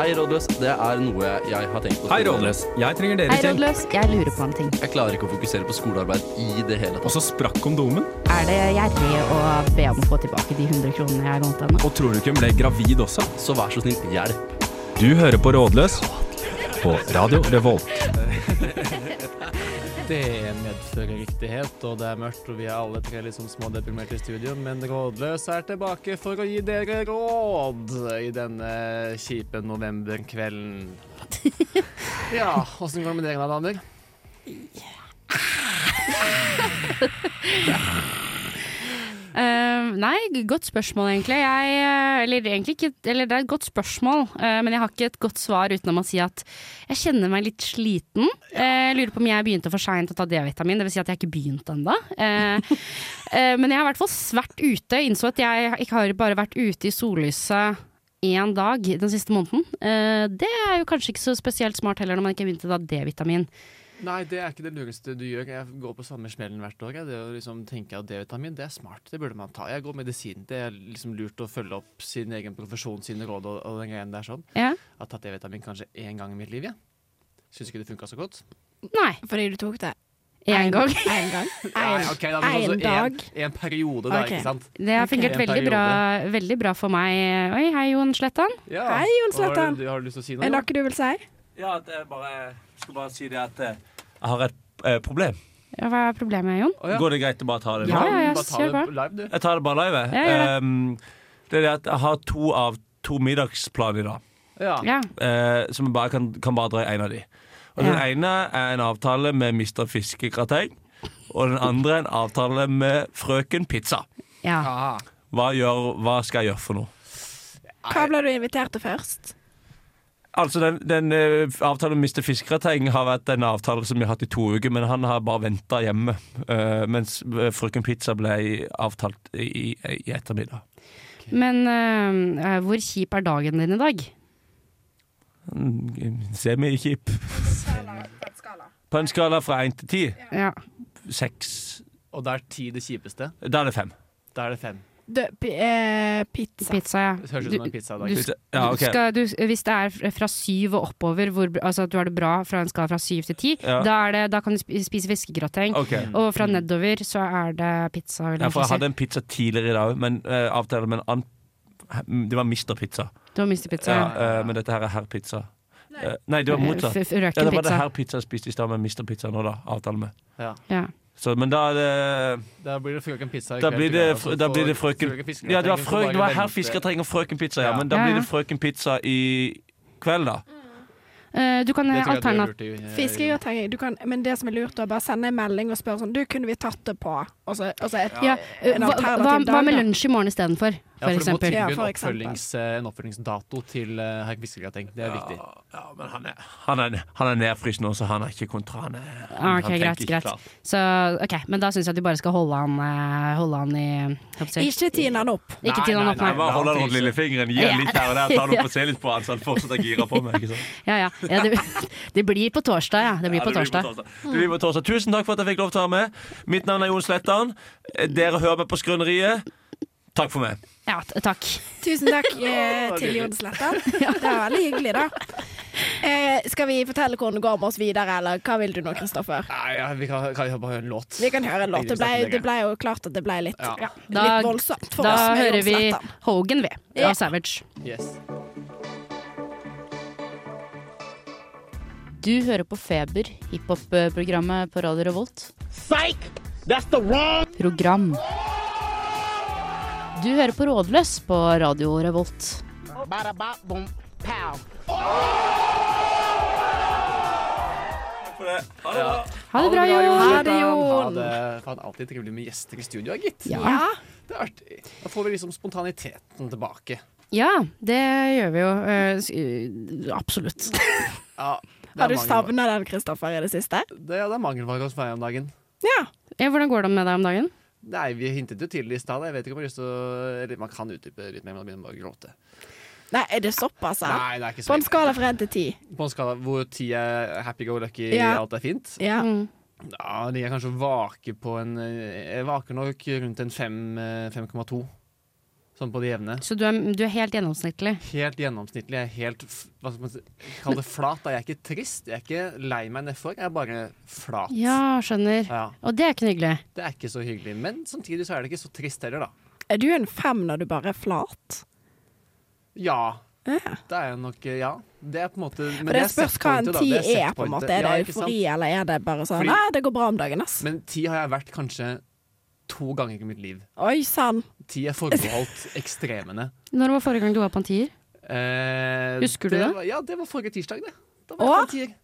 Hei, rådløs. Det er noe jeg har tenkt på. Hei, Rådløs. Jeg trenger dere Hei, til. rådløs. Jeg lurer på en ting. Jeg klarer ikke å fokusere på skolearbeid i det hele Og tatt. så sprakk kondomen. Er det gjerrig å be om å få tilbake de 100 kronene jeg vant henne? Og tror du ikke hun ble gravid også? Så vær så snill, hjelp. Du hører på Rådløs på Radio Revolt. Det medfører riktighet, og det er mørkt, og vi er alle tre liksom små smådeprimerte i studio, men Rådløs er tilbake for å gi dere råd i denne kjipe novemberkvelden. Ja, åssen går det med dere da, damer? Eh, nei, godt spørsmål egentlig. Jeg, eh, eller egentlig ikke Eller det er et godt spørsmål, uh, men jeg har ikke et godt svar utenom å si at jeg kjenner meg litt sliten. Uh, jeg lurer på om jeg begynte for seint å ta D-vitamin, dvs. Si at jeg ikke begynte begynt ennå. Men jeg har i hvert fall vært ute. Innså at jeg ikke har bare vært ute i sollyset én dag den siste måneden. Det er jo kanskje ikke så spesielt smart heller når man ikke har begynt å ta D-vitamin. Nei, det er ikke det lureste du gjør. Jeg går på samme smellen hvert år. Det å liksom tenke at D-vitamin, det er smart. Det burde man ta. Jeg går medisin. Det er liksom lurt å følge opp sin egen profesjon, sine råd og, og den greien der sånn. Ja. Jeg har tatt D-vitamin kanskje én gang i mitt liv, jeg. Syns ikke det funka så godt. Nei, Fordi du tok det én gang. én gang. Nei, ok, da, en dag. En, en periode, da, Okay. ikke sant? Det har fungert okay. veldig bra, veldig bra for meg. Oi, hei Jon Slettan. Ja. Hei, Jon Slettan. har du- Har du lyst til å si noe? Er det noe du vil si? Ja, det er bare, jeg skal bare si det at eh, jeg har et eh, problem. Ja, hva er problemet, Jon? Å, ja. Går det greit å bare ta det? Ja, ja, ja, Bare ta kjør det på. live, du. Jeg tar det bare live. Ja, gjør det. Ehm, det er det at jeg har to av to middagsplaner i dag. Ja. Ja. eh, som jeg bare kan, kan bare dra i en av de. Og Den Ja. ene er en avtale med Mr. Fiskegrateng. Og den andre er en avtale med Frøken Pizza. ja. Aha. Hva, gjør, hva skal jeg gjøre for noe? Hva ble du invitert til først? Altså, Den, den eh, avtalen om Mr. Fiskegrateng har vært en avtale som vi har hatt i to uker, men han har bare venta hjemme. Uh, mens eh, Frøken Pizza ble avtalt i, i, ettermiddag. ettermiddag. Men uh, hvor kjip er dagen din i dag? Mm, Semikjip. På en skala fra én til ti. Ja. Seks. Og da er ti det kjipeste. Da er det fem. Da er det fem. Pi- eh, pizza. Pizza, ja. Det høres ut som en pizza. du. Ja, okay. du skal, du, hvis det er fra syv og oppover, hvor, altså at du har det bra fra en skala fra syv til ti, Ja. da, er det, da kan du spise fiskegrateng. Okay. Og fra nedover så er det pizza. Ja, for jeg hadde en pizza tidligere i dag, men uh, avtale med en annen Det var Mr. Pizza. Du var Mister pizza. Ja, Uh, men dette her er herr pizza. Eh, nei, det var motsatt. Ja, det var det herr pizza jeg spiste i stad, med Mr. Pizza nå, da. Avtale med. Ja. Så, men da er det Da blir det frøken pizza Da blir det, altså, da blir det frøken Fiskegrateng Ja, det var, frøken, det var her fisker trenger frøken pizza, ja. Men da blir det frøken pizza i kveld, da. Uh, du kan Det tror jeg du alternat... lurt i, eh, Fiskegrateng. Du kan, men det som er lurt, er bare sende en melding og spørre sånn Du, kunne vi tatt det på? Og så, og så et, Ja, en hva, alternativ hva, dag, hva med lunsj i morgen istedenfor, for for du må eksempel? Ja, for en, eksempel. oppfølgings, eh, en oppfølgingsdato til uh, herr Fiskegrateng. Det er viktig. Ja, men han er, han er, han er nedfryst nå, så han er ikke kontra. Han er, Ah, han tenker greit, ikke greit. klart. Så ok, Men da syns jeg at du bare skal holde han, eh, holde han i? Ikke tine han opp. Ikke Nei, til han nei, opp, Jeg nei. bare holder den rundt lillefingeren, gi Ja. litt her og der, tar den opp og ser litt på han, så han fortsatt er gira på meg. Ikke sant? Ja, ja. ja det, det blir på torsdag, ja. Det blir Ja, på torsdag. Det blir på torsdag. Tusen takk for at jeg fikk lov til å være med. Mitt navn er Jon Slettan. Dere hører meg på Skrøneriet. Takk for meg. Ja, takk. Tusen takk eh, til Jon Slettan. Det var veldig hyggelig, da. Eh, skal vi fortelle hvordan det går med oss videre, eller hva vil du nå, Kristoffer? Ja, vi kan, kan vi høre en låt? Vi kan høre en låt. Det ble, det ble jo klart at det ble litt, Ja. Da, litt voldsomt for da oss Da hører vi. Hogan, vi. Ja. Og Savage. Yes. Du hører på Feber, hiphop-programmet på Radio Revolt. Program. Du hører på Rådløs på Radio Revolt. Ha det bra, Jon. Ha det, Jon. Ha det. Faen, alltid trivelig med gjester i studio, gitt. Ja. Det er artig. Da får vi liksom spontaniteten tilbake. Ja, det gjør vi jo. Uh, absolutt. Ja, det Har du savna den, Kristoffer, i det siste? Det, ja, det er mangelvare hos meg om dagen. Ja. Ja, hvordan går det med deg om dagen? Nei, vi hintet jo til det i stad. Jeg vet ikke om jeg har lyst til å eller Man kan utdype litt mer, men da begynner man å gråte. Nei, er det såpass? Altså? Nei, det er ikke så På en skala fra én til ti. På en skala hvor ti er happy go lucky, Ja. alt er fint. Ja. Mm. Ja, de er kanskje vake på en eh, Jeg vaker nok rundt en eh, 5,2. Sånn på det jevne. Så du er, du er helt gjennomsnittlig. Helt gjennomsnittlig. Jeg er helt hva skal man si, Kall det flat. Da. Jeg er ikke trist. Jeg er ikke lei meg nedfor. Jeg er bare flat. Ja, skjønner. Ja, Og det er ikke noe hyggelig. Det er ikke så hyggelig. Men samtidig så er det ikke så trist heller, da. Er du en fem når du bare er flat? Ja. Ja. Det er jo nok Ja. Det er på en måte men For det er spørs hva en ti Det er, på en måte. Er det sant? eufori, eller er det bare sånn Fordi- Nei, det går bra om dagen, ass. Men ti har jeg vært kanskje to ganger i mitt liv. Oi sann. Ti er forbeholdt ekstremene. Når var forrige gang du var på en tier? Eh, Husker du det? Var, ja, det var forrige tirsdag, det. Da var jeg på en tier.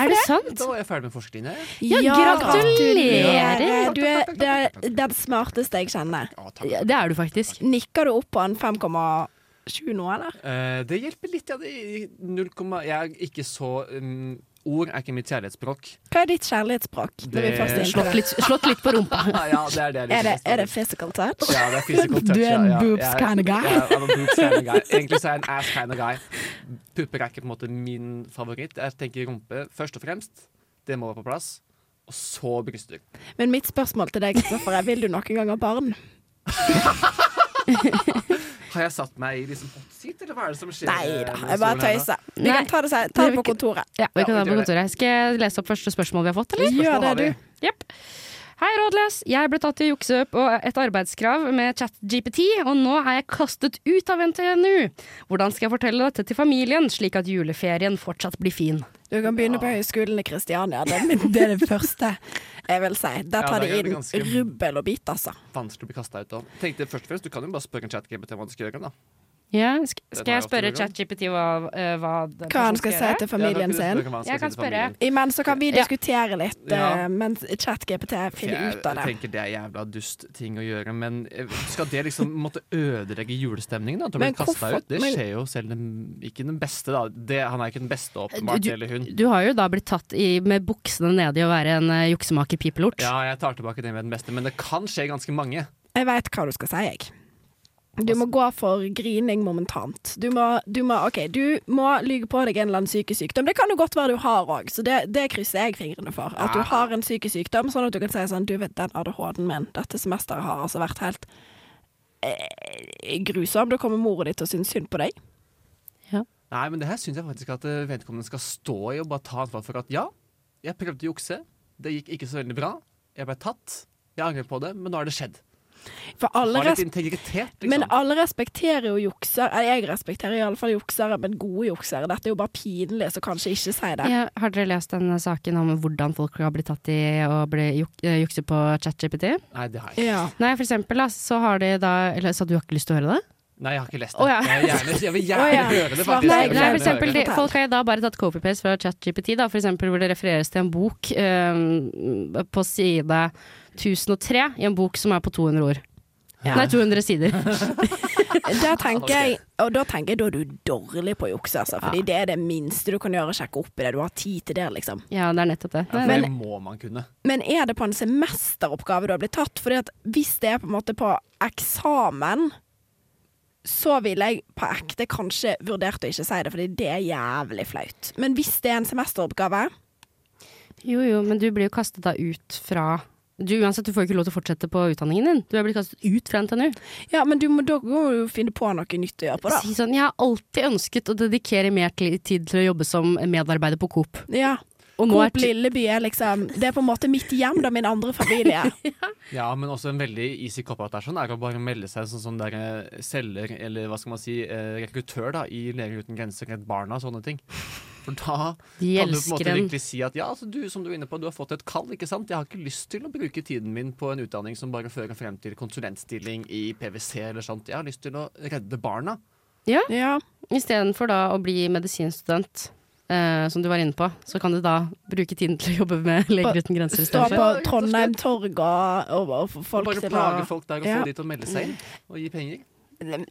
Er det det? sant? Da var jeg ferdig med forskerlinja. Ja, Ja, gratulerer. Du er det er den smarteste jeg kjenner. Å. Ja, det er du faktisk. Nikker du opp på en 5,7 nå, eller? Eh, det hjelper litt, ja. Er 0, jeg er ikke så um, Ord er ikke mitt kjærlighetsspråk. Hva er ditt kjærlighetsspråk? Når vi Det- er Slått litt, slått litt på rumpa. ja, det er det Er det, er det physical touch? Ja, det er physical touch. Du er en ja, ja. boobs Jeg- kinda guy. Ja, I'm a boobs kind of guy. Egentlig så er jeg en ass kind of guy. Pupper er ikke på en måte min favoritt. Jeg tenker rumpe først og fremst. Det må være på plass. Og så bryster. Men mitt spørsmål til deg, Kristoffer, er vil du noen gang ha barn? Har jeg satt meg i liksom hot seat, eller hva er det som skjer? Nei da, jeg bare tøyser. Vi Nei. kan ta det, se- ta det på kontoret. Ja, vi Ja, kan vi det på gjør det. kontoret. Skal jeg lese opp første spørsmål vi har fått, eller? Gjør det, du. Jepp. Hei, rådløs. Jeg ble tatt i jukse på et arbeidskrav med ChatGPT, og nå er jeg kastet ut av NTNU. Hvordan skal jeg fortelle dette til familien, slik at juleferien fortsatt blir fin? Du kan begynne på høyskolen i Kristiania. Det, er det er det første jeg vil si. Der tar ja, de inn rubbel og bit, altså. Vanskelig å bli kasta ut av. Tenkte først og fremst, Du kan jo bare spørre en chat-GPT hva du skal gjøre. da Ja, sk skal jeg jeg spørre. ChatGPT hva, eh, hva Hva han skal si til familien sin. Jeg kan spørre. Imens så kan vi diskutere litt, Ja. eh, mens ChatGPT finner Jeg ut av det. tenker det er jævla dust ting å gjøre, men eh, skal det liksom måtte ødelegge julestemningen? da? Men hvorfor- ut? Det skjer jo selv den, ikke den beste, da. Det, han er ikke den beste, åpenbart, Du- eller hun. Du har jo da blitt tatt i, med buksene nede i å være en uh, juksemaker-pipelort. Ja, jeg tar tilbake det med den beste, men det kan skje ganske mange. Jeg veit hva du skal si, jeg. Du må gå for grining momentant. Du må, du må, okay, du må lyge på deg en eller annen psykisk sykdom. Det kan jo godt være du har òg, så det, det krysser jeg fingrene for. At du har en psykisk sykdom, sånn at du kan si sånn Du vet, den ADHD-en min dette semesteret har altså vært helt eh, grusom. Da kommer mora di til å synes synd på deg. Nei, men det her syns jeg faktisk at eh, vedkommende skal stå i og bare ta ansvar for at ja, jeg prøvde å jukse, det gikk ikke så veldig bra, jeg ble tatt, jeg angrer på det, men nå har det skjedd. For alle, Ha litt integritet, liksom. men alle respekterer jo juksere. Jeg respekterer iallfall juksere, men gode juksere. Dette er jo bare pinlig, så kanskje ikke si det. Ja, har dere lest den saken om hvordan folk har blitt tatt i å bli juk eh, jukse på ChatGPT? Nei, det har jeg ikke. Ja. Nei, for eksempel da, så har de da Eller så du har ikke lyst til å høre det? Nei, jeg har ikke lest det. Oh, ja. jeg, vil gjerne, jeg vil gjerne ja. høre det, faktisk. nei, Nei, for eksempel, de, folk har da bare tatt copy-paste fra ChatGPT, da, for eksempel hvor det refereres til en bok um, på side 1003, i en bok som er på 200 ord. Nei, 200 sider. Da tenker jeg, og da tenker jeg da er du dårlig på å jukse, altså. Fordi det er det minste du kan gjøre, å sjekke opp i det. Du har tid til det, liksom. Ja, det er nettopp det. Ja, Men, det må man kunne. Men er det på en semesteroppgave du har blitt tatt? Fordi at hvis det er på en måte på eksamen, så ville jeg på ekte kanskje vurdert å ikke si det, fordi det er jævlig flaut. Men hvis det er en semesteroppgave jo, jo, men du blir jo kastet da ut fra du, Uansett, du får ikke lov til å fortsette på utdanningen din. Du er blitt kastet ut fra NTNU. Ja, men du må, da finne på noe nytt å gjøre på, da. Si sånn, jeg har alltid ønsket å dedikere mer tid til å jobbe som medarbeider på Coop. Ja. Og nå er Coop Lilleby er liksom Det er på en måte mitt hjem, da, min andre familie. Ja, men også en veldig easy cop-out der sånn, er å bare melde seg sånn som der eh, selger, eller hva skal man si, eh, rekruttør da, i Leger uten grenser, Redd Barna og sånne ting. For da De kan du på en måte virkelig si at ja, altså, du som du er inne på, du har fått et kall, ikke sant? Jeg har ikke lyst til å bruke tiden min på en utdanning som bare fører frem til konsulentstilling i PwC eller sånt. Jeg har lyst til å redde barna. Ja, Ja. istedenfor da å bli medisinstudent. eh, som du var inne på, så kan du da bruke tiden til å jobbe med Leger uten grenser. Stå på Ja, Trondheim torg og, og, og få Og folk bare plage folk der og Ja. få de til å melde seg inn og gi penger.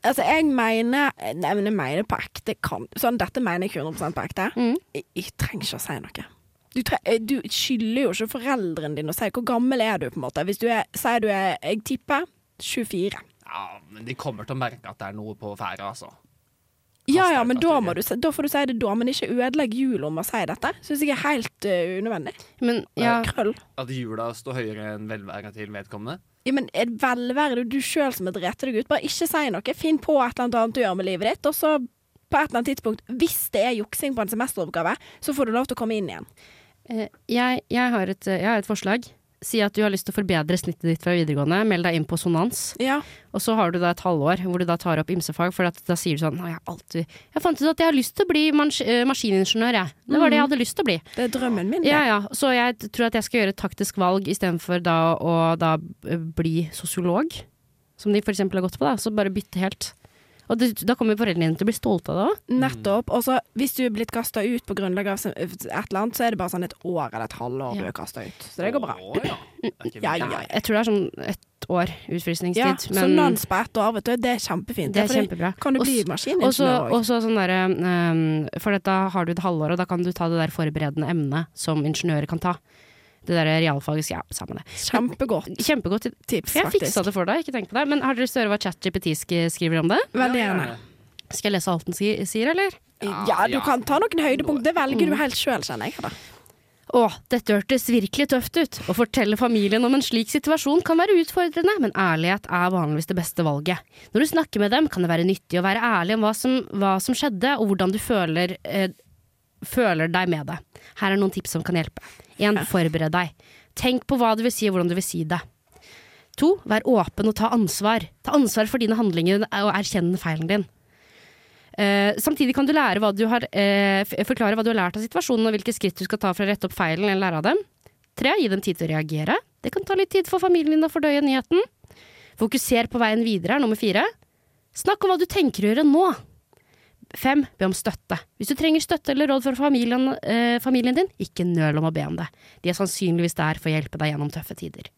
Altså, jeg mener Nei, men jeg mener på ekte kan Sånn, dette mener jeg ikke 100 på ekte. Mm. Jeg, jeg trenger ikke å si noe. Du, tre, eh, du skylder jo ikke foreldrene dine å si hvor gammel er du, på en måte. Hvis du er, sier du er Jeg tipper 24. Ja, men de kommer til å merke at det er noe på ferde, altså. Ja ja, men da, må du, da får du si det da, men ikke ødelegg jula med å si dette. Syns jeg er helt uh, unødvendig. Men ja, Krøll. At jula står høyere enn velværet til vedkommende. Ja, men er velvære du sjøl som har drept deg ut? Bare ikke si noe. Finn på et eller annet du å gjøre med livet ditt, og så på et eller annet tidspunkt, hvis det er juksing på en semesteroppgave, så får du lov til å komme inn igjen. Eh, jeg, jeg, har et, jeg har et forslag. Si at du har lyst til å forbedre snittet ditt fra videregående. Meld deg inn på Sonans. Ja. Og så har du da et halvår hvor du da tar opp ymsefag, for at da sier du sånn «Å, jeg, alltid, jeg fant ut at jeg har lyst til å bli mans eh, maskiningeniør, jeg. Det var det jeg hadde lyst til å bli. Det er drømmen min. det. Ja, ja. Så jeg tror at jeg skal gjøre et taktisk valg istedenfor da å da bli sosiolog, som de for eksempel har gått på, da. Så bare bytte helt. Og det, da kommer foreldrene dine til å bli stolte av det òg. Nettopp. Og så hvis du er blitt kasta ut på grunnlag av et eller annet, så er det bare sånn et år eller et halvår du Ja. er kasta ut. Så det går bra. Å, ja. Det Ja. Jeg tror det er sånn ett år Ja, men, så nans på ett år, vet du. Det er kjempefint. det er kjempebra. Kan du bli maskiningeniør òg? og så sånn derre um, For da har du et halvår, og da kan du ta det der forberedende emnet som ingeniører kan ta. Det der realfaget Ja, med det. Kjempegodt Kjempegodt tips, Jeg faktisk. fiksa det for deg, ikke tenk på det. Men har dere lyst til å høre hva ChatGPT sk- skriver om det? Veldig gjerne. Skal jeg lese alt den sier, eller? Ja, du ja. kan ta noen høydepunkt. Det velger du helt sjøl, kjenner jeg. Da. Å, dette hørtes virkelig tøft ut. Å fortelle familien om en slik situasjon kan være utfordrende, men ærlighet er vanligvis det beste valget. Når du snakker med dem, kan det være nyttig å være ærlig om hva som, hva som skjedde, og hvordan du føler, eh, føler deg med det. Her er noen tips som kan hjelpe. 1. Forbered deg. Tenk på hva du vil si, og hvordan du vil si det. 2. Vær åpen og ta ansvar. Ta ansvar for dine handlinger og erkjenn feilen din. Uh, samtidig kan du lære hva du har, uh, forklare hva du har lært av situasjonen, og hvilke skritt du skal ta for å rette opp feilen eller lære av dem. 3. Gi dem tid til å reagere. Det kan ta litt tid for familien din å fordøye nyheten. Fokuser på veien videre er nummer fire. Snakk om hva du tenker å gjøre nå. 5. Be om støtte. Hvis du trenger støtte eller råd fra familien, eh, familien din, ikke nøl om å be om det. De er sannsynligvis der for å hjelpe deg gjennom tøffe tider.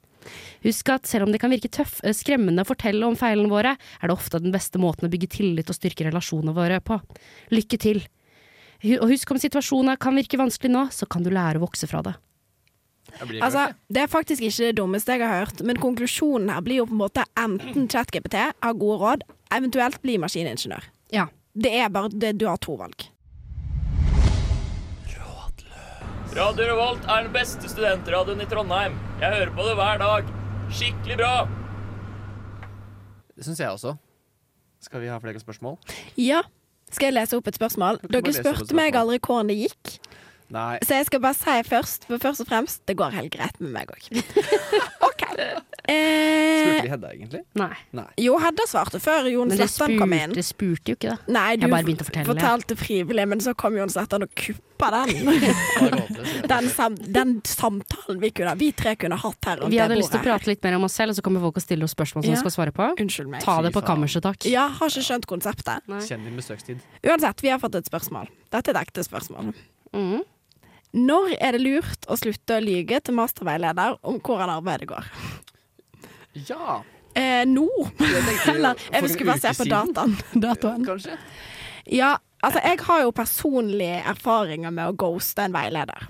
Husk at selv om det kan virke tøff, eh, skremmende å fortelle om feilene våre, er det ofte den beste måten å bygge tillit og styrke relasjonene våre på. Lykke til! Og husk om situasjonen kan virke vanskelig nå, så kan du lære å vokse fra det. Altså, det er faktisk ikke det dummeste jeg har hørt, men konklusjonen her blir jo på en måte enten ChatGPT har gode råd, eventuelt bli maskiningeniør. Ja. Det er bare det, du har to valg. Radio Revolt er den beste studentradioen i Trondheim. Jeg hører på det hver dag. Skikkelig bra! Det syns jeg også. Skal vi ha flere spørsmål? Ja. Skal jeg lese opp et spørsmål? Dere spurte meg aldri hvordan det gikk, Nei. så jeg skal bare si først, for først og fremst, det går helt greit med meg òg. OK. Eh, Spurte vi Hedda, egentlig? Nei. Nei. jo, Hedda svarte før Jon Slettan kom inn. Men det spurte jo ikke det. Nei, du Jeg bare begynte å fortelle. fortalte frivillig, men så kom Jon Slettan og kuppa den. den, sam den samtalen vi, kunne, vi tre kunne hatt her Vi hadde lyst til å prate litt mer om oss selv, og så kommer folk og stiller oss spørsmål som Ja. vi skal svare på. Unnskyld meg. Ta det på kammerset, takk. Ja, har ikke skjønt konseptet. Kjenn din besøkstid. Uansett, vi har fått et spørsmål. Dette er et ekte spørsmål. Mhm. Når er det lurt å slutte å lyge til masterveileder om hvordan arbeidet går? Ja. Eh, nå? Eller jeg skulle bare se på dataen. datoen. Kanskje. Ja, altså jeg har jo personlige erfaringer med å ghoste en veileder.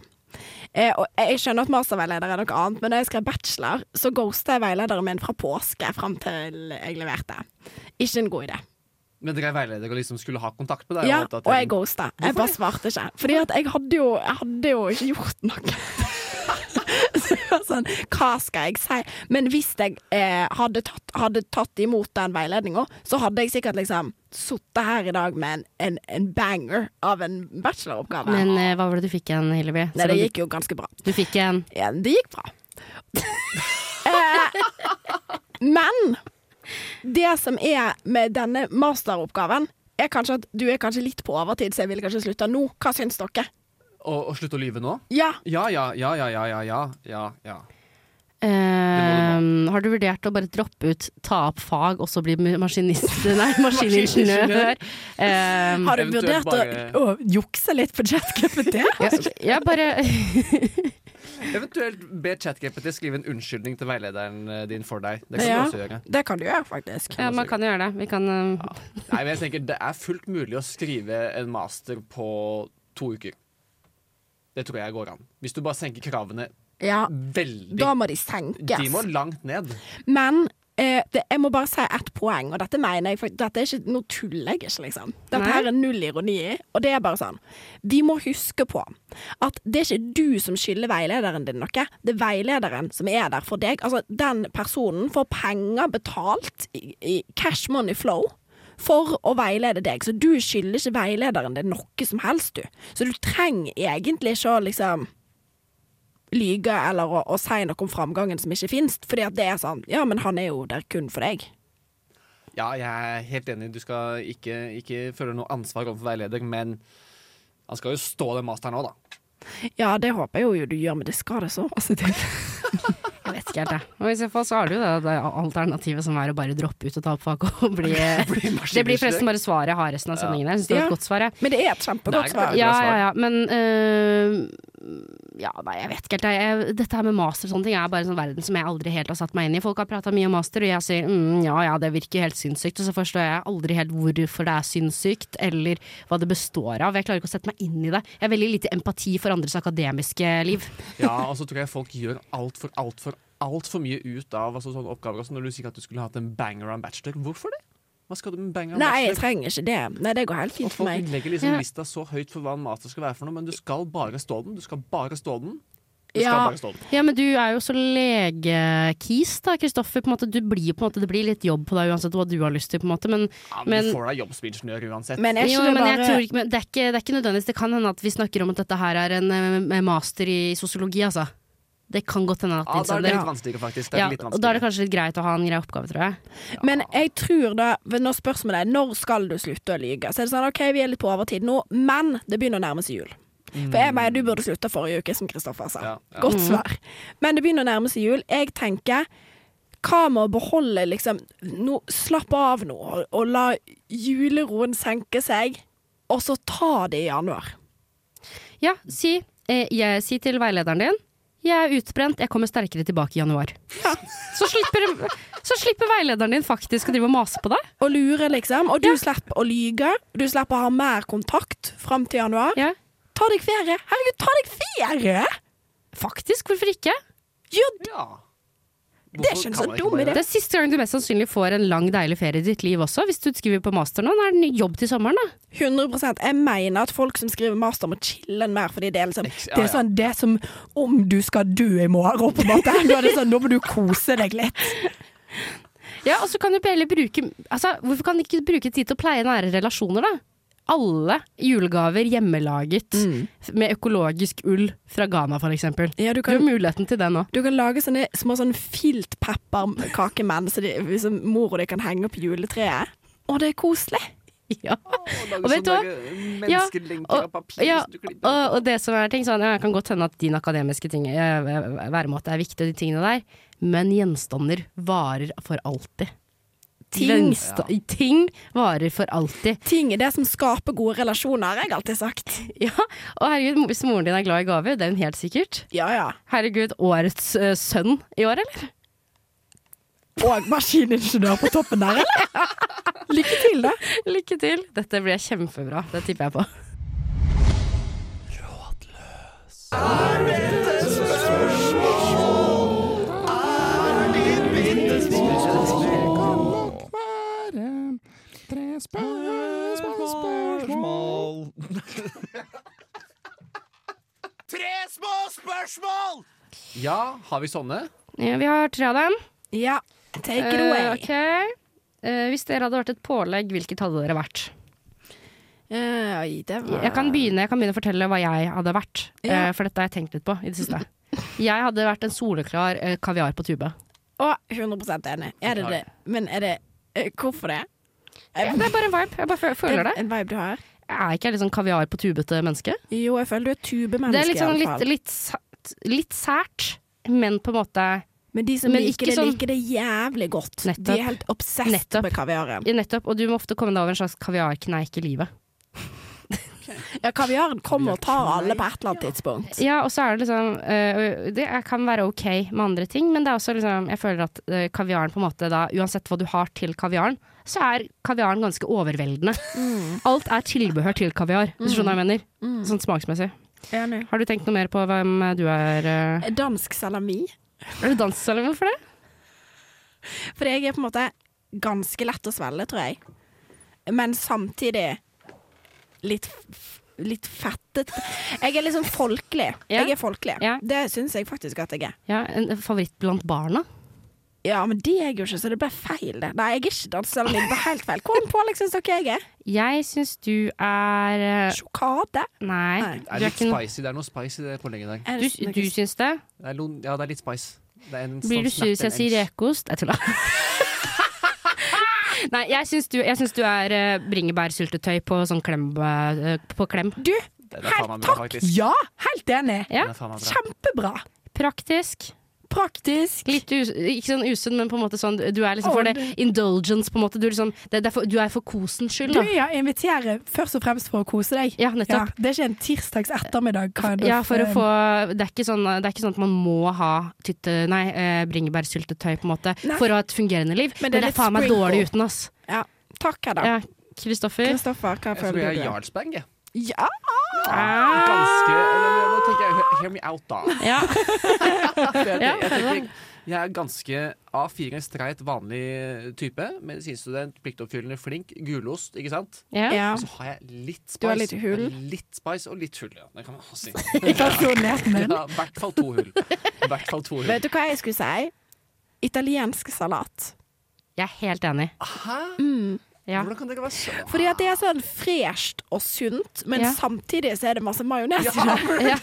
Eh, og jeg skjønner at masterveileder er noe annet, men da jeg skrev bachelor, så ghosta jeg veilederen min fra påske fram til jeg leverte. Ikke en god idé. Men dere er veileder og liksom skulle ha kontakt med deg? Ja, og og jeg ghosta. Jeg bare svarte ikke. Fordi at jeg hadde jo, jeg hadde jo ikke gjort noe. Så jeg var sånn, hva skal jeg si? Men hvis jeg eh, hadde, tatt, hadde tatt imot den veiledninga, så hadde jeg sikkert liksom sittet her i dag med en, en, en banger av en bacheloroppgave. Men eh, hva var det du fikk igjen, Hillevi? Nei, det gikk jo ganske bra. Du fikk en Ja, det gikk bra. eh, men det som er med denne masteroppgaven, er kanskje at du er kanskje litt på overtid, så jeg ville kanskje slutta nå. Hva syns dere? Å, slutte å lyve nå? Ja. Ja, ja, ja, ja, ja, ja, ja, ja. Um, har du vurdert å bare droppe ut, ta opp fag og så bli maskinist, nei, maskiningeniør? um, har du vurdert bare... å, å, jukse litt på jetcupen? Det? jeg bare Eventuelt be ChatGPT skrive en unnskyldning til veilederen eh, din for deg. Det kan Ja. du også gjøre. Det kan du gjøre, faktisk. Ja, man kan gjøre det. Vi kan ja. Nei, men jeg tenker Det er fullt mulig å skrive en master på to uker. Det tror jeg går an. Hvis du bare senker kravene Ja, veldig. da må de senkes. De må langt ned. Men eh, det, jeg må bare si ett poeng, og dette mener jeg, for dette er ikke Nå tuller jeg ikke, liksom. Dette Nei. her er null ironi i, og det er bare sånn. Vi må huske på at det er ikke du som skylder veilederen din noe, det er veilederen som er der for deg. Altså, den personen får penger betalt i, i cash money flow. For å veilede deg, så du skylder ikke veilederen din noe som helst, du. Så du trenger egentlig ikke å liksom lyge eller å, å si noe om framgangen som ikke fins, Fordi at det er sånn Ja, men han er jo der kun for deg. Ja, jeg er helt enig. Du skal ikke, ikke føle noe ansvar overfor veileder, men han skal jo stå den masteren òg, da. Ja, det håper jeg jo du gjør, men det skal det så masse til. Jeg vet ikke helt, jeg. Og I så fall så har du jo det, det alternativet som er å bare droppe ut og ta opp fag og bli Det blir forresten bare svaret jeg har resten av sendingen. Jeg synes det var et godt svar, jeg. Men det er et kjempegodt svar. Ja, ja, ja, men øh, Ja, nei, jeg vet ikke helt. Jeg, dette her med master og sånne ting er bare en sånn verden som jeg aldri helt har satt meg inn i. Folk har prata mye om master, og jeg sier mm, ja ja, det virker helt sinnssykt. Og så forstår jeg aldri helt hvorfor det er sinnssykt, eller hva det består av. Jeg klarer ikke å sette meg inn i det. Jeg har veldig lite empati for andres akademiske liv. Ja, og så tror jeg folk gjør altfor, altfor, altfor mye ut av altså, sånne oppgaver. Altså, når du sier at du skulle hatt en banger og en bachelor. Hvorfor det? Hva skal du med bang og Nei, jeg trenger ikke det. Nei, det går helt fint for folk meg. legger liksom Ja. lista så høyt for hva en master skal være for noe, men du skal bare stå den. Du skal bare stå den. Du Ja. bare stå den. Ja, men du er jo så legekis da, Kristoffer. På en måte, du blir på en måte, det blir litt jobb på deg uansett hva du har lyst til, på en måte. Men, Ja, men, Men- du får deg jobb som ingeniør uansett. Men jo, det men, bare tror men det, er ikke, det er ikke nødvendigvis. Det kan hende at vi snakker om at dette her er en eh, master i sosiologi, altså. Det kan godt hende at ja, da er det litt vanskeligere, faktisk. Det er ja, litt og da er det kanskje litt greit å ha en grei oppgave, tror jeg. Men jeg tror da, når spørsmålet er når skal du slutte å lyge, så er det sånn OK, vi er litt på overtid nå, men det begynner å nærme seg jul. For jeg mener du burde slutta forrige uke, som Kristoffer sa. Ja, ja. Godt svar. Men det begynner å nærme seg jul. Jeg tenker hva med å beholde liksom no, Slapp av nå, og, og la juleroen senke seg, og så ta det i januar. Ja, si, eh, jeg, si til veilederen din jeg er utbrent, jeg kommer sterkere tilbake i januar. Så, slipper, så slipper veilederen din faktisk å drive og mase på deg. Og lure, liksom. Og du slipper å lyge. Du slipper å ha mer kontakt fram til januar. Ja, Ta deg ferie. Herregud, ta deg ferie! faktisk, hvorfor ikke? Gjør Ja. Det er ikke en så dum idé. Det er siste gang du mest sannsynlig får en lang, deilig ferie i ditt liv også, hvis du skriver på master nå. Da er det en jobb til sommeren, da. 100% Jeg mener at folk som skriver master må chille mer, fordi det er liksom ja, Det er sånn det er som om du skal dø i morgen, på en måte. Nå er det sånn, nå må du kose deg litt. Ja, og så kan du heller bruke Altså, hvorfor kan du ikke bruke tid til å pleie nære relasjoner, da? Alle julegaver hjemmelaget med økologisk ull fra Ghana, eksempel. Ja, du Du har kan, muligheten til det nå. du kan lage sånne små sånn filtpepperkakemenn så de, som mor og de kan henge opp juletreet. Å, det er koselig. Ja. Og Og vet du hva? Ja, og- Ja, og, og det som er ting sånn, kan godt hende at din akademiske ting, eh, væremåte er viktig, og de tingene der, men gjenstander varer for alltid. Ting. ja. ting varer for alltid. Ting er det som skaper gode relasjoner, har jeg alltid sagt. Ja, og herregud, hvis moren din er glad i gaver, det er hun helt sikkert. Ja, ja. Herregud, årets uh, sønn i år, eller? Og maskiningeniør på toppen der, eller? Lykke til, da. Lykke til. Dette blir kjempebra. Det tipper jeg på. Ja, har vi sånne? Ja, vi har tre av dem. Ja, take it away. away. ok. uh, hvis dere hadde vært et pålegg, hvilket hadde dere vært? Uh, oi, det var Jeg kan begynne, jeg kan begynne å fortelle hva jeg hadde vært. Ja. for dette har jeg tenkt litt på i det siste. Jeg hadde vært en soleklar kaviar på tube. Å, 100 enig. Er det det? Men er det Hvorfor det? Det er bare en vibe. Jeg bare føler det. En vibe du har? Er ikke jeg litt sånn kaviar på tubete menneske. Jo, jeg føler du er tubemenneske, Det er litt sånn litt, litt, litt sært, men på en måte Men de som men liker det, sånn- liker det jævlig godt. Nettopp. De er helt obsessed Nettopp. med kaviaren. ja, Nettopp. Og du må ofte komme deg over en slags kaviarkneik i livet. Ja, kaviaren kommer og tar alle på et eller annet tidspunkt. Ja, og så er det liksom uh, Det kan være ok med andre ting, men det er også liksom Jeg føler at uh, kaviaren på en måte da Uansett hva du har til kaviaren, så er kaviaren ganske overveldende. Alt er tilbehør til kaviar, hvis du skjønner hva jeg mener. Sånn smaksmessig. Enig. Har du tenkt noe mer på hvem du er? Uh... Dansk salami. Er du dansk, salami? hvorfor det? For jeg er på en måte ganske lett å svelge, tror jeg. Men samtidig litt Litt fettet. Jeg er liksom folkelig. Ja. Jeg er folkelig. Ja. Det syns jeg faktisk at jeg er. Ja, en favoritt blant barna? Ja, men det er jeg jo ikke, så det ble feil, det. Nei, jeg er ikke dansestellen min. Det ble helt feil. Hvordan pålegg syns dere jeg er? Jeg syns du er eh, Sjokade? Nei. Nei. Det Du er er litt noe spicy. Det er noe spicy i det pålegget i dag. Du, du syns det? Det er lo- ja, det er litt spice. Det er en Blir du sånn sur hvis jeg sier rekost? Jeg tuller. Nei, jeg syns du, jeg syns du er uh, bringebærsyltetøy på sånn klem, eh, på klem. Du, helt, faktisk. Ja, helt enig. Ja. Kjempebra. Praktisk. Praktisk. Litt us ikke sånn usunn, men på en måte sånn Du er liksom for det det- indulgence, på en måte. Du er, liksom, det, det er, for, du er for kosens skyld, Du, ja, inviterer først og fremst for å kose deg. Ja, Ja, det er ikke en tirsdags ettermiddag. Kind of, Ja, for å eh, få det er, ikke sånn, det er ikke sånn at man må ha tytte, nei, eh, bringebærsyltetøy på en måte Nei. for å ha et fungerende liv. Men Men det det er er, faen meg dårlig uten, ass. Ja. Takk, Hedda. Ja, Kristoffer? Kristoffer, hva Jeg tror jeg er gjøre Jarlsberg, jeg. Ja. Ah. Ganske Nå tenker jeg Hear me out, da. Ja. Jeg, jeg, tenker, jeg er ganske A4 streit, vanlig type. Medisinstudent, pliktoppfyllende, flink. Gulost, ikke sant? ja. Og så har jeg litt spice. Du har litt hull. Litt spice og litt hull, ja. Det kan man også si. I. Ja, hvert fall to hull. I hvert fall to hull. Vet du hva jeg skulle si? Italiensk salat. Jeg er helt enig. Hæ? Mm. Ja. Hvordan kan dere være så Fordi at det er sånn fresht og sunt, men Ja. samtidig så er det masse majones i Ja, det. Ja.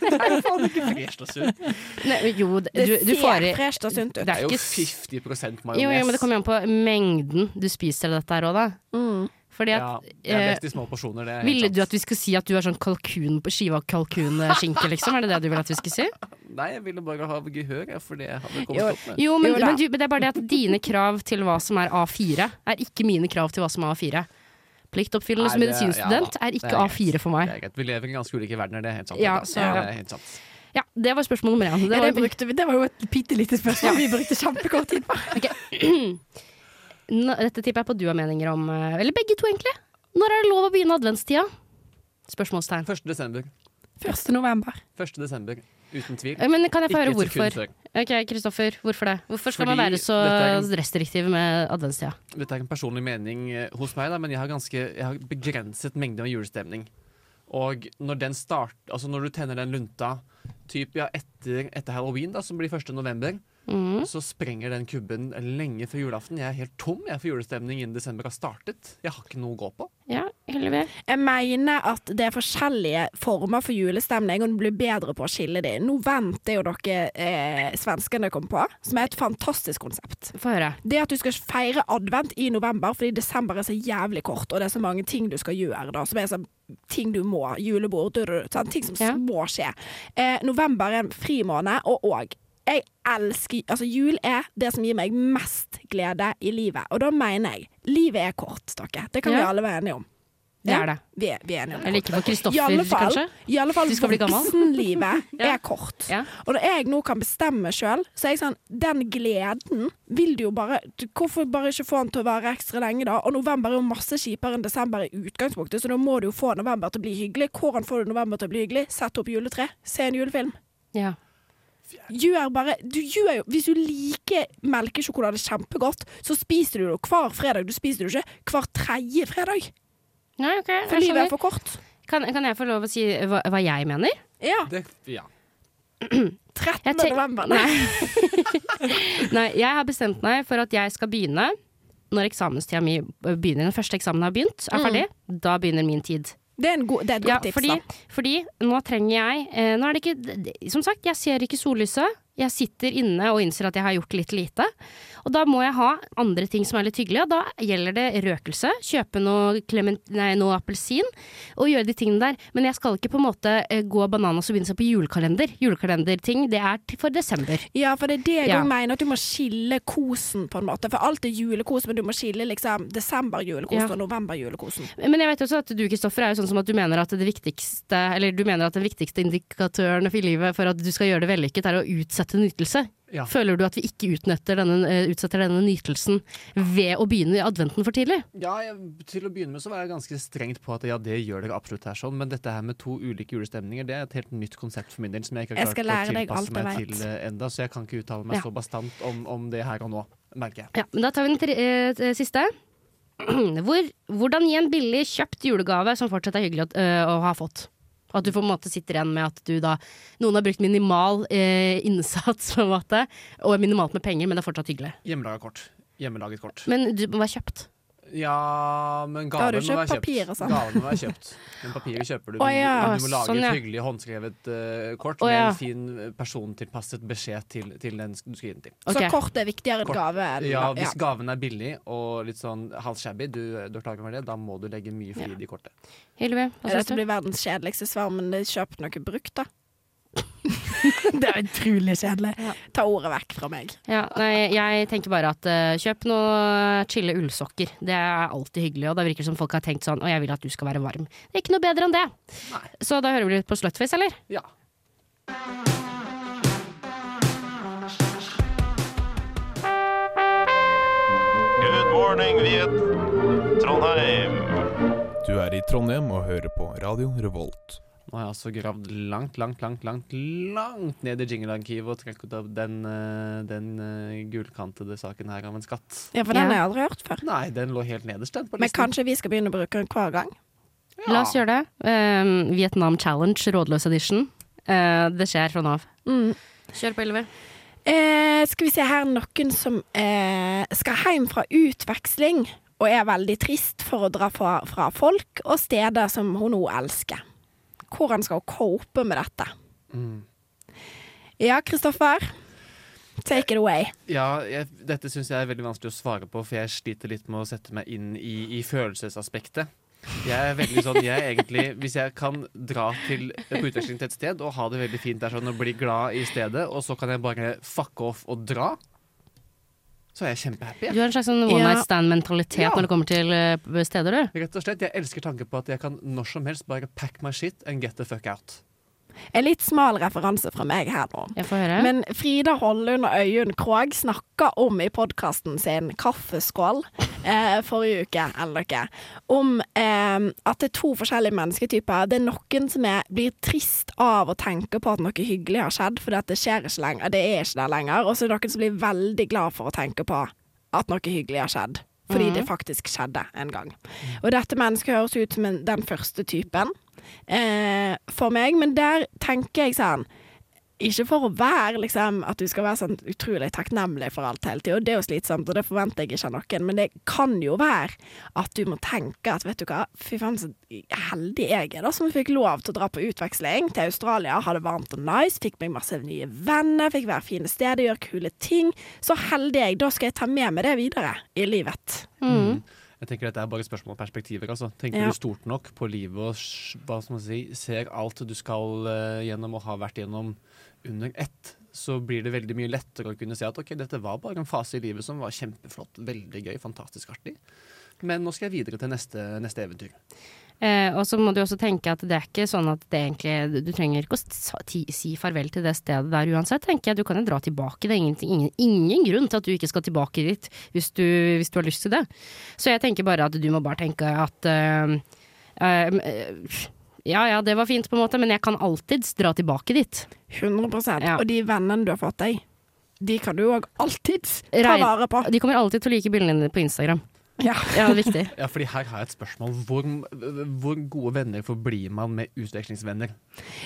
det er faen ikke fresht og sunt. Nei, jo, det- Det du, du ser fresht og sunt ut. Det Det er er jo 50 majones. Jo, jo, men det kommer jo an på mengden du spiser av dette her òg, da. Mm. Fordi at ja, det er eh, best i små porsjoner. Det er Ville du at vi skulle si at du er sånn kalkun på skiva kalkunskinke, liksom? Er det det du vil at vi skulle si? Nei, jeg ville bare ha gehør for det jeg hadde kommet Jo, opp med. Jo, men, Jo men, du, men det er bare det at dine krav til hva som er A4, er ikke mine krav til hva som er A4. Pliktoppfyllende som medisinstudent ja er ikke er. A4 for Det meg. er greit. Vi lever i ganske ulike verdener, det er helt sant. Ja, så, ja. det er helt sant. Ja, det var spørsmål nummer én. Det Ja, var, det, brukte det var jo et bitte lite spørsmål vi brukte kjempekort tid på. Nå- Dette tipper jeg på du har meninger om, eh, eller begge to egentlig. Når er det lov å begynne adventstida? Spørsmålstegn. 1. desember. 1. november. 1. desember. Uten tvil. Eh, Men kan jeg få høre hvorfor? Ok, Kristoffer, hvorfor det? Hvorfor skal Fordi man være så en- restriktiv med adventstida? Dette er en personlig mening eh, hos meg, da, men jeg har, ganske, jeg har begrenset mengde av julestemning. Og når den start, altså når du tenner den lunta typ, ja, etter, etter halloween, da, som blir 1. november, Mm. så sprenger den kubben lenge før julaften. Jeg er helt tom jeg, for julestemning innen desember har startet. Jeg har ikke noe å gå på. Ja. Jeg mener at det er forskjellige former for julestemning, og du blir bedre på å skille dem. Nå venter jo dere eh, svenskene kom på, som er et fantastisk konsept. Få høre. Det at du skal feire advent i november, fordi desember er så jævlig kort, og det er så mange ting du skal gjøre, da, som er sånn ting du må. Julebord, du, du, sånn, ting som Ja. må skje. Eh, november er en frimåned, og òg jeg elsker Altså, jul er det som gir meg mest glede i livet. Og da mener jeg livet er kort, dere. Det kan vi alle være enige om. Det er det. Vi er, vi er enige om det. Eller ikke for Kristoffer, kanskje? i alle fall voksenlivet Ja. er kort. Ja. Og når jeg nå kan bestemme sjøl, så er jeg sånn Den gleden vil du jo bare Hvorfor bare ikke få den til å vare ekstra lenge, da? Og november er jo masse kjipere enn desember i utgangspunktet, så da må du jo få november til å bli hyggelig. Hvordan får du november til å bli hyggelig? Sett opp juletre. Se en julefilm. Ja. Gjør bare du gjør jo, Hvis du liker melkesjokolade kjempegodt, så spiser du det hver fredag. Du spiser det ikke hver tredje fredag. Nei, ok, For jeg livet er for kort. Kan, kan jeg få lov å si hva, hva jeg mener? Ja. Det, ja. 13. November. Nei. Nei, jeg har bestemt meg for at jeg skal begynne når eksamenstida mi begynner. Den første eksamen har begynt, er ferdig. Da begynner min tid. Det er, en god, det er et godt Ja, tips, fordi, da. fordi nå trenger jeg eh, Nå er det ikke Som sagt, jeg ser ikke sollyset. Jeg sitter inne og innser at jeg har gjort litt lite. Og da må jeg ha andre ting som er litt hyggelige. Og da gjelder det røkelse. Kjøpe noe, clement, nei, noe appelsin og gjøre de tingene der. Men jeg skal ikke på en måte eh, gå bananas og begynne seg på julekalender. Julekalenderting, det er for desember. Ja, for det er det jeg Ja. mener, at du må skille kosen på en måte. For alt er julekos, men du må skille liksom desember-julekosen Ja. og november-julekosen. Men jeg vet også at du, Kristoffer, er jo sånn som at du mener at det viktigste Eller du mener at den viktigste indikatøren for livet for at du skal gjøre det vellykket, er å utsette til nytelse. Ja. Føler du at vi ikke denne, eh, utsetter denne nytelsen ved å begynne i adventen for tidlig? Ja, jeg, til å begynne med så var jeg ganske strengt på at ja, det gjør dere absolutt her sånn, men dette her med to ulike julestemninger, det er et helt nytt konsept for min del som jeg ikke har klart å tilpasse meg til uh, enda, så jeg kan ikke uttale meg Ja. så bastant om, om det her og nå, merker jeg. Ja, men da tar vi den tre, eh, siste. Hvor, hvordan gi en billig kjøpt julegave som fortsatt er hyggelig å, øh, å ha fått? At du på en måte sitter igjen med at du da Noen har brukt minimal eh, innsats, på en måte, og minimalt med penger, men det er fortsatt hyggelig. Hjemmelaga kort. Hjemmelaget kort. Men du må være kjøpt. Ja, men gaven må være kjøpt papir sånn. Gaven må være kjøpt. Men papiret kjøper du. Oh, ja. Du må lage Sånn, ja. et hyggelig håndskrevet uh, kort Å, med ja. en fin eh, persontilpasset beskjed til, til den du skal gi den til. Okay. Så kort er viktigere enn Kort. gave. Eller? Ja, hvis gaven er billig og litt sånn halvshabby, du, du klar over det, da må du legge mye flid i kortet. Hillevi, hva syns Dette du? blir verdens kjedeligste svar, men kjøp noe brukt, da. det er utrolig kjedelig. Ta ordet vekk fra meg. Ja, nei, jeg tenker bare at uh, kjøp noe chille ullsokker. Det er alltid hyggelig, og det virker som folk har tenkt sånn Å, jeg vil at du skal være varm. Det er ikke noe bedre enn det. Så da hører vi litt på Slutface, eller? Ja. Good morning, Viet. Trondheim. Du er i Trondheim og hører på Radio Revolt. Nå har jeg altså gravd langt, langt, langt langt, langt ned i jingle-arkivet og trukket opp den, eh, den eh, gulkantede saken her av en skatt. Ja, for den har jeg aldri hørt før. Nei, den lå helt nederst den på Men kanskje vi skal begynne å bruke den hver gang? La oss gjøre det. Um, Vietnam Challenge, rådløs edition. Uh, det skjer fra nå av. Mm. Kjør på, Ylvi. Eh, skal vi se her, noen som eh, skal hjem fra utveksling og er veldig trist for å dra fra, fra folk og steder som hun nå elsker. Hvordan skal hun cope med dette? Mm. Ja, Kristoffer. Take it away. Ja, jeg, dette syns jeg er veldig vanskelig å svare på, for jeg sliter litt med å sette meg inn i, i følelsesaspektet. Jeg er veldig sånn, jeg er egentlig Hvis jeg kan dra til, på utveksling til et sted og ha det veldig fint der sånn og bli glad i stedet, og så kan jeg bare fuck off og dra, så er jeg kjempehappy. Du har en slags sånn one night stand-mentalitet Ja. når det kommer til eh, steder, du. Rett og slett, Jeg elsker tanken på at jeg kan når som helst bare pack my shit and get the fuck out. En litt smal referanse fra meg her nå. Jeg får høre. Men Frida Hollund og Øyunn Krogh snakka om i podkasten sin Kaffeskål eh, forrige uke, eller noe, om eh, at det er to forskjellige mennesketyper. Det er noen som er, blir trist av å tenke på at noe hyggelig har skjedd, at det skjer ikke lenger. Det er ikke der lenger. Og så er det noen som blir veldig glad for å tenke på at noe hyggelig har skjedd. Fordi mm. det faktisk skjedde en gang. Og dette mennesket høres ut som den første typen eh, for meg, men der tenker jeg sånn ikke for å være liksom At du skal være sånn utrolig takknemlig for alt hele tida. Det er jo slitsomt, og det forventer jeg ikke av noen. Men det kan jo være at du må tenke at vet du hva, fy faen så heldig jeg er da som fikk lov til å dra på utveksling til Australia. Ha det varmt og nice. Fikk meg masse nye venner. Fikk være fine steder, gjøre kule ting. Så heldig jeg. Da skal jeg ta med meg det videre i livet. Mm. Jeg tenker Dette er bare et spørsmål om perspektiver. Altså. Tenker Ja. du stort nok på livet og hva skal man si, ser alt du skal uh, gjennom og har vært gjennom under ett, så blir det veldig mye lettere å kunne si at ok, dette var bare en fase i livet som var kjempeflott, veldig gøy, fantastisk artig. Men nå skal jeg videre til neste, neste eventyr. Eh, og så må du også tenke at det er ikke sånn at det egentlig Du trenger ikke å si farvel til det stedet der uansett, tenker jeg. Du kan jo dra tilbake. Det er ingen, ingen, ingen grunn til at du ikke skal tilbake dit hvis du, hvis du har lyst til det. Så jeg tenker bare at du må bare tenke at eh, eh, ja ja, det var fint på en måte, men jeg kan alltids dra tilbake dit. 100 Ja. Og de vennene du har fått deg, de kan du òg alltids ta vare på. De kommer alltid til å like bildene dine på Instagram. Ja. Ja, viktig. Ja, fordi her har jeg et spørsmål. Hvor, hvor gode venner forblir man med utvekslingsvenner?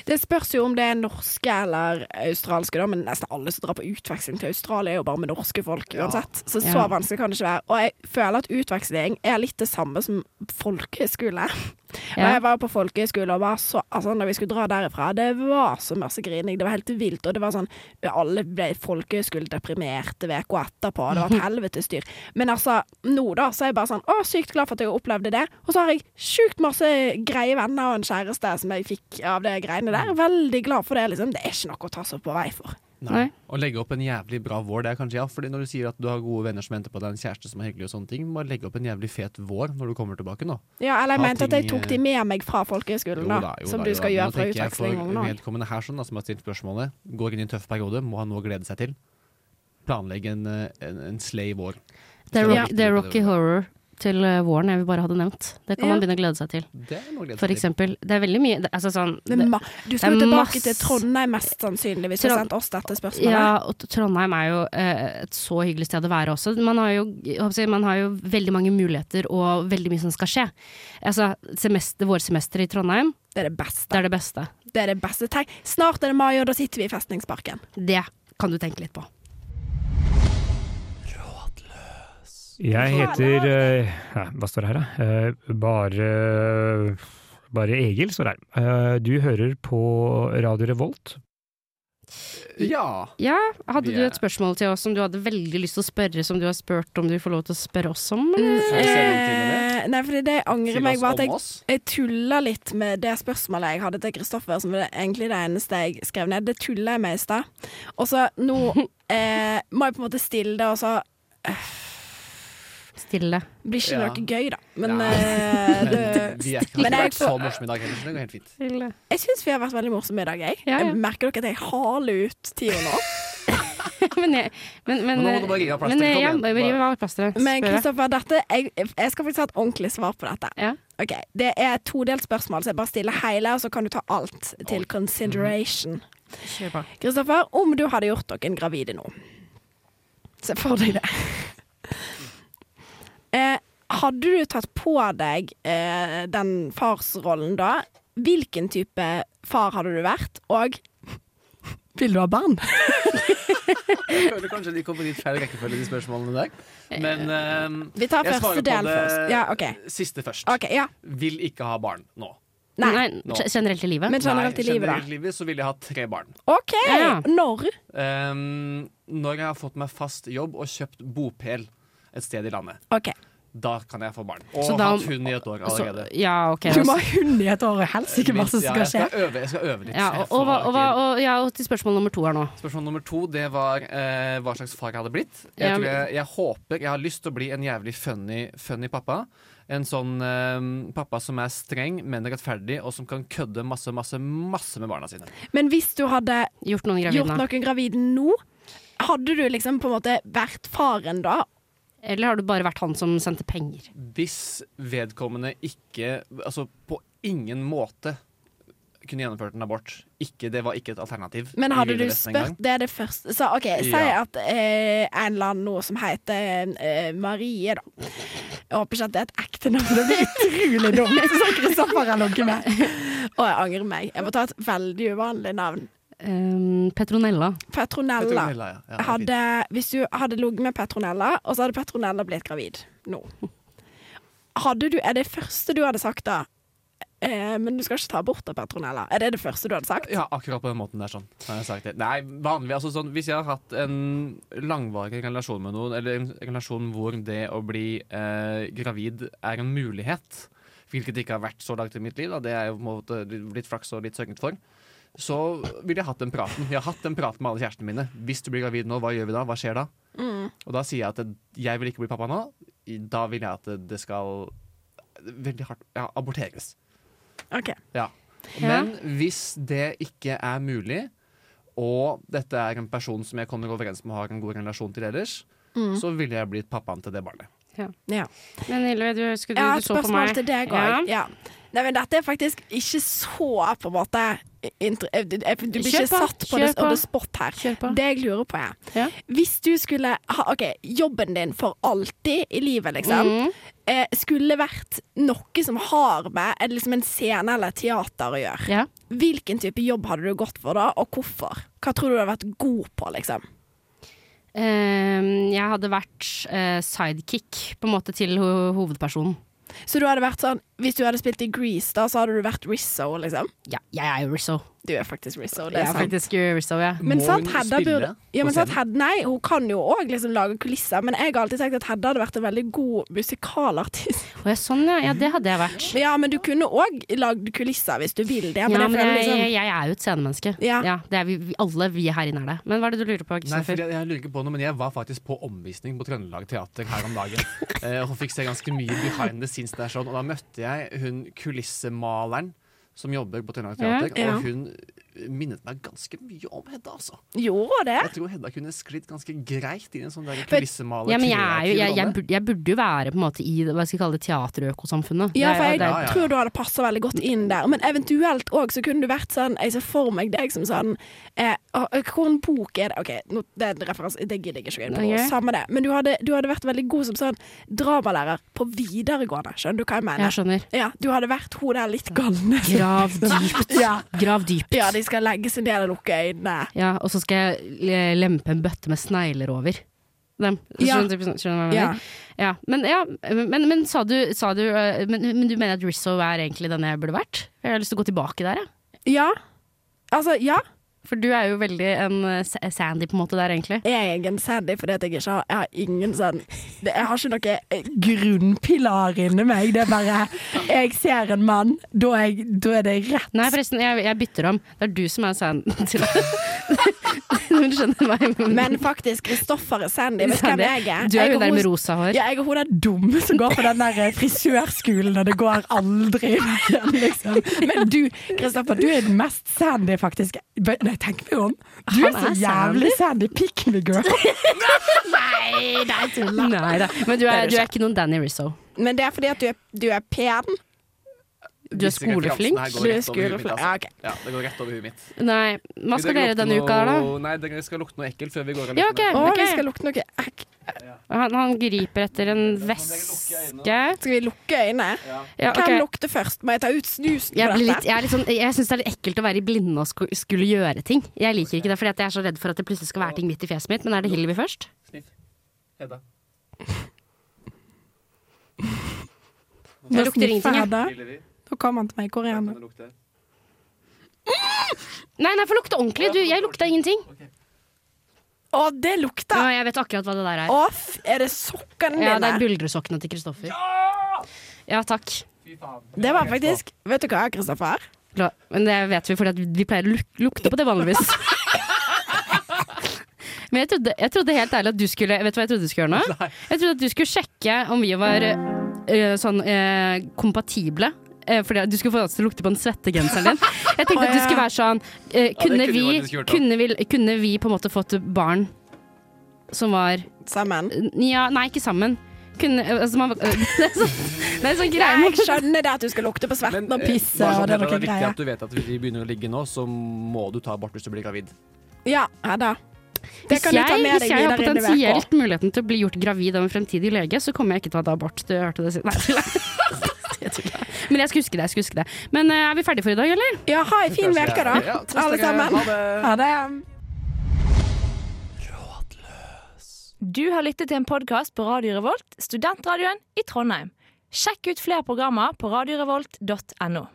Det spørs jo om det er norske eller australske, da, men nesten alle som drar på utveksling til Australia, er jo bare med norske folk uansett. Så så Ja. vanskelig kan det ikke være. Og jeg føler at utveksling er litt det samme som folkehøyskole. Og Ja. jeg var på folkehøyskole og var så Altså, når vi skulle dra derifra, det var så masse grining. Det var helt vilt. Og det var sånn Alle ble folkehøyskoledeprimerte uka etterpå. Det var et helvetes styr. Men altså, nå da, så er jeg bare sånn Å, sykt glad for at jeg opplevde det. Og så har jeg sjukt masse greie venner og en kjæreste som jeg fikk av det greiene der. Veldig glad for det, liksom. Det er ikke noe å ta seg på vei for. Nei. Å legge opp en jævlig bra vår, det er kanskje ja. Fordi når du sier at du har gode venner som venter på deg, en kjæreste som er hyggelig og sånne ting, må legge opp en jævlig fet vår når du kommer tilbake nå. Ja, eller jeg Ha mente at jeg tok de med meg fra folkehøyskolen, da. jo Som da, du skal da. gjøre Nå fra tenker jeg For nå. vedkommende her sånn, da, som har stilt spørsmålet, går inn i en tøff periode, må ha noe å glede seg til. Planlegge en, eh, en, en slay vår. Det er, rock, det er Rocky Horror til eh, våren jeg vil bare hadde nevnt. Det kan Ja. man begynne å glede seg til. Det er glede For eksempel. Det er veldig mye det, altså sånn, Det du skal jo tilbake masse- til Trondheim mest sannsynlig, hvis du har sendt oss dette spørsmålet. Ja, og Trondheim er jo eh, et så hyggelig sted å være også. Man har, jo, jeg man har jo veldig mange muligheter og veldig mye som skal skje. Altså, semester, vårsemesteret i Trondheim, Det er det beste. det er det beste. Det er det beste. Tenk, snart er det mai, og da sitter vi i Festningsparken. Det kan du tenke litt på. Jeg heter eh, ja, Hva står det her, da? Eh, bare Bare Egil står det her. Eh, du hører på Radio Revolt. Ja. Ja, hadde yeah. du er- et spørsmål til oss som du hadde veldig lyst til å spørre, som du har spurt om du får lov til å spørre oss om? Mm? Eh, nei, fordi det jeg angrer meg, var at jeg, jeg tulla litt med det spørsmålet jeg hadde til Kristoffer, som var egentlig det eneste jeg skrev ned. Det tulla jeg med i stad. Og så nå eh, må jeg på en måte stille det, og så Stille. blir ikke Ja. noe gøy, da. Men, Ja. eh, Men det, vi er ikke Men vært så morsomme i dag heller, så det går helt fint. Stille. jeg syns vi har vært veldig morsomme i dag, jeg. Ja, ja. Jeg merker dere at jeg haler ut tida nå. men, jeg, men, men, Men nå må du bare rive av plasteret, men, ja, bare rive av plasteret. Men Kristoffer, dette jeg, jeg skal faktisk ha et ordentlig svar på dette. Ja. Ok, Det er et todelt spørsmål, så jeg bare stiller hele, og så kan du ta alt til consideration. Kristoffer, mm. Om du hadde gjort noen gravide nå Se for deg det. Eh, hadde du tatt på deg eh, den farsrollen da, hvilken type far hadde du vært, og vil du ha barn? Jeg føler kanskje de kommer litt feil rekkefølge, de spørsmålene der. Men ehm, Vi tar jeg svarer på del det. Ja, okay. siste først. Okay, ja. Vil ikke ha barn nå. Nei. Nei, Nå. generelt i livet? Men generelt i livet, generelt i livet så vil jeg ha tre barn. OK! Ja. Når? Um, når jeg har fått meg fast jobb og kjøpt bopel et sted i landet, OK. Da kan jeg få barn. Og Så da- hatt hund i et år Så- allerede. ja, okay, Du må ha hund i et år, og helsike masse ja, skal jeg skje. skal øve, jeg skal øve litt. Ja, så og, og, og, og, ja, og til spørsmål nummer to her nå. Spørsmål nummer to det var eh, hva slags far jeg hadde blitt. Jeg, Ja, tror jeg, jeg håper Jeg har lyst til å bli en jævlig funny, funny pappa. En sånn eh, pappa som er streng, men rettferdig, og som kan kødde masse, masse, masse med barna sine. Men hvis du hadde Gjort noen gravide, gjort noen gravid nå, hadde du liksom på en måte vært faren da? Eller har du bare vært han som sendte penger? Hvis vedkommende ikke Altså på ingen måte kunne gjennomført en abort. Ikke, det var ikke et alternativ. Men hadde du spurt Det er det første. Så OK, si Ja. at eh, en eller annen noe som heter eh, Marie, da. Jeg håper ikke at det er et ekte navn, det blir utrolig dumt. Så Kristoffer har ligget med. Og jeg angrer meg. Jeg må ta et veldig uvanlig navn. Um, Petronella. Petronella. Petronella, ja. Ja. Hadde, hvis du hadde ligget med Petronella, og så hadde Petronella blitt gravid nå Hadde du, Er det første du hadde sagt da? Eh, men du skal ikke ta abort av Petronella. Er det det første du hadde sagt? Ja, akkurat på den måten der. sånn har jeg sagt det. Nei, vanlig, altså sånn Hvis jeg har hatt en langvarig relasjon med noen, eller en relasjon hvor det å bli eh, gravid er en mulighet, hvilket ikke har vært så langt i mitt liv, da, det er jo på en måte litt flaks og litt sørget for, så ville jeg hatt den praten. Jeg har hatt den praten med alle kjærestene mine. Hvis du blir gravid nå, hva gjør vi da? Hva skjer da? Mm. Og da sier jeg at jeg vil ikke bli pappa nå. Da vil jeg at det, skal veldig hardt ja, aborteres. OK. Ja. Men hvis det ikke er mulig, og dette er en person som jeg kommer overens med og har en god relasjon til ellers, Mm. så ville jeg blitt pappaen til det barnet. Ja. Men Hilde, du, du, du ja, så på meg. til deg Ja. òg. Ja. Nei, men dette er faktisk ikke så på en måte eh, Du du blir ikke satt på det, på. the spot her. På. Det jeg lurer på, er Ja. Hvis du skulle ha OK, jobben din for alltid i livet, liksom, Mm. eh, skulle vært noe som har med eh, liksom en scene eller teater å gjøre, Ja. hvilken type jobb hadde du gått for da, og hvorfor? Hva tror du du hadde vært god på, liksom? Um, jeg hadde vært eh, sidekick på en måte til ho hovedpersonen. Så du hadde vært sånn Hvis du hadde spilt i Grease, da, så hadde du vært Rizzo, liksom? Ja, jeg er jo Rizzo. Du er faktisk Rizzo, det er er sant. faktisk Rizzo, ja. Men Må sant, hun Hedda spille burde ja, på men sant. Hedda, Nei, hun kan jo òg liksom lage kulisser, men jeg har alltid tenkt at Hedda hadde vært en veldig god musikalartist. Å, ja, sånn, ja. ja. Det hadde jeg vært. Ja, men du kunne òg lagd kulisser hvis du vil det. Ja, Men jeg jeg, liksom jeg, jeg er jo et scenemenneske. Ja. det er vi, vi, alle vi her inne er det. Men hva er det du lurer på, Nei, for jeg, jeg lurer ikke på noe, men jeg var faktisk på omvisning på Trøndelag Teater her om dagen. eh, og fikk se ganske mye behind the scenes der sånn. Og da møtte jeg hun kulissemaleren som jobber på Trøndelag Teater, Ja. og hun minnet meg ganske mye om Hedda, altså. Gjorde det? Jeg tror Hedda kunne sklidd ganske greit inn i en sånn kulissemaler Ja, men jeg, er jo, jeg, jeg, burde, jeg burde jo være på en måte i hva skal jeg kalle det, teaterøkosamfunnet. Ja, for jeg ja, ja. tror du hadde passa veldig godt inn der. Men eventuelt òg så kunne du vært sånn Jeg ser for meg deg som sånn eh, Hvilken bok er det? OK, nå, det er en referanse, det gidder jeg ikke å gå inn på. Okay. Samme det. Men du hadde, du hadde vært veldig god som sånn dramalærer på videregående. Skjønner du hva jeg mener? Jeg skjønner. Ja, Du hadde vært hun der litt galne. Grav dypt. Ja. Grav dypt. ja, de skal legge seg ned og lukke øynene. Ja, og så skal jeg lempe en bøtte med snegler over dem. Ja. Skjønner, du- hva jeg mener? Ja. Men, ja, men, men, sa du, sa du øh, men, men du mener at Rizzo er egentlig den jeg burde vært? Jeg har lyst til å gå tilbake der, jeg. Ja. Altså, ja. For du er jo veldig en øh, Sandy på en måte der, egentlig. Jeg er en Sandy fordi jeg ikke har Jeg har ingen sånn Jeg har ikke noe eh, grunnpilar inni meg. Det er bare Jeg ser en mann, da er, jeg, da er det rett. Nei, forresten, jeg, jeg bytter om. Det er du som er Sandy. Du skjønner hva jeg mener. Men faktisk, Kristoffer er Sandy. Vet du hvem jeg er? Du er jo der med rosa hår. Ja, jeg er hun der dumme som går på den der eh, frisørskolen, og det går aldri veien, liksom. Men du, Kristoffer, du er den mest Sandy, faktisk. Nei, tenk meg om. Du er så jævlig Sandy. Pick me, girl. Nei, det er tull. Men du er du er ikke noen Danny Rizzo. Men det er fordi at du er, du er pen. Du er skoleflink. Du er skoleflink. altså. Ja, okay. Ja, det går rett over huet mitt. Nei, hva skal dere denne uka da? Nei, dere skal lukte noe ekkelt før vi går av Ja, okay, okay. Å, vi skal lukte noe ek- Han, han griper etter en væske. Skal vi lukke øynene? Ja, Hvem lukter først? Må jeg ta ut snusen Jeg, litt, jeg, sånn, jeg syns det er litt ekkelt å være i blinde og sku- skulle gjøre ting. Jeg liker ikke det, fordi jeg er så redd for at det plutselig skal være ting midt i fjeset mitt. Men er det Hillevi først? Sniff. Hedda. Det lukter ingenting. Nå kommer han til meg. i koreaner? lukte? Nei, nei, få lukte ordentlig. Du, jeg lukta ingenting. Å, det lukter Ja, jeg vet akkurat hva det der er. Å, f- er det sokkene Ja, det er buldresokkene til Kristoffer. Ja, takk. Det var faktisk Vet du hva, Kristoffer? La- Men det vet vi, for vi pleier å luk lukte på det vanligvis. Men jeg trodde, jeg trodde helt ærlig at du skulle Vet du hva jeg trodde du skulle gjøre nå? Jeg trodde at du skulle sjekke om vi var eh, sånn eh, kompatible. Eh, fordi du skulle få oss til å lukte på den svettegenseren din. Jeg tenkte at du skulle være sånn eh, kunne, kunne vi kunne, vi, kunne vi på en måte fått barn som var Sammen. Ja, nei, ikke sammen. Kunne, altså, man, det er sånn, det er sånn greie Jeg skjønner det at du skal lukte på svetten og eh, pisse sånn det er det er viktig at du vet at hvis vi begynner å ligge nå, så må du ta abort hvis du blir gravid. Ja, Hedda. Det Hvis kan du ta jeg, hvis jeg har potensielt muligheten til å bli gjort gravid av en fremtidig lege, så kommer jeg ikke til å ta abort. Du hørte det siden. Nei, jeg tuller. Men jeg skal huske det. jeg skal huske det Men eh, er vi ferdige for i dag, eller? Ja, ha ei fin uke, da. Ja, tusen Alle takk. sammen. Ha det. Ha det. Du har lyttet til en podkast på Radio Revolt, studentradioen i Trondheim. Sjekk ut flere programmer på radiorevolt.no.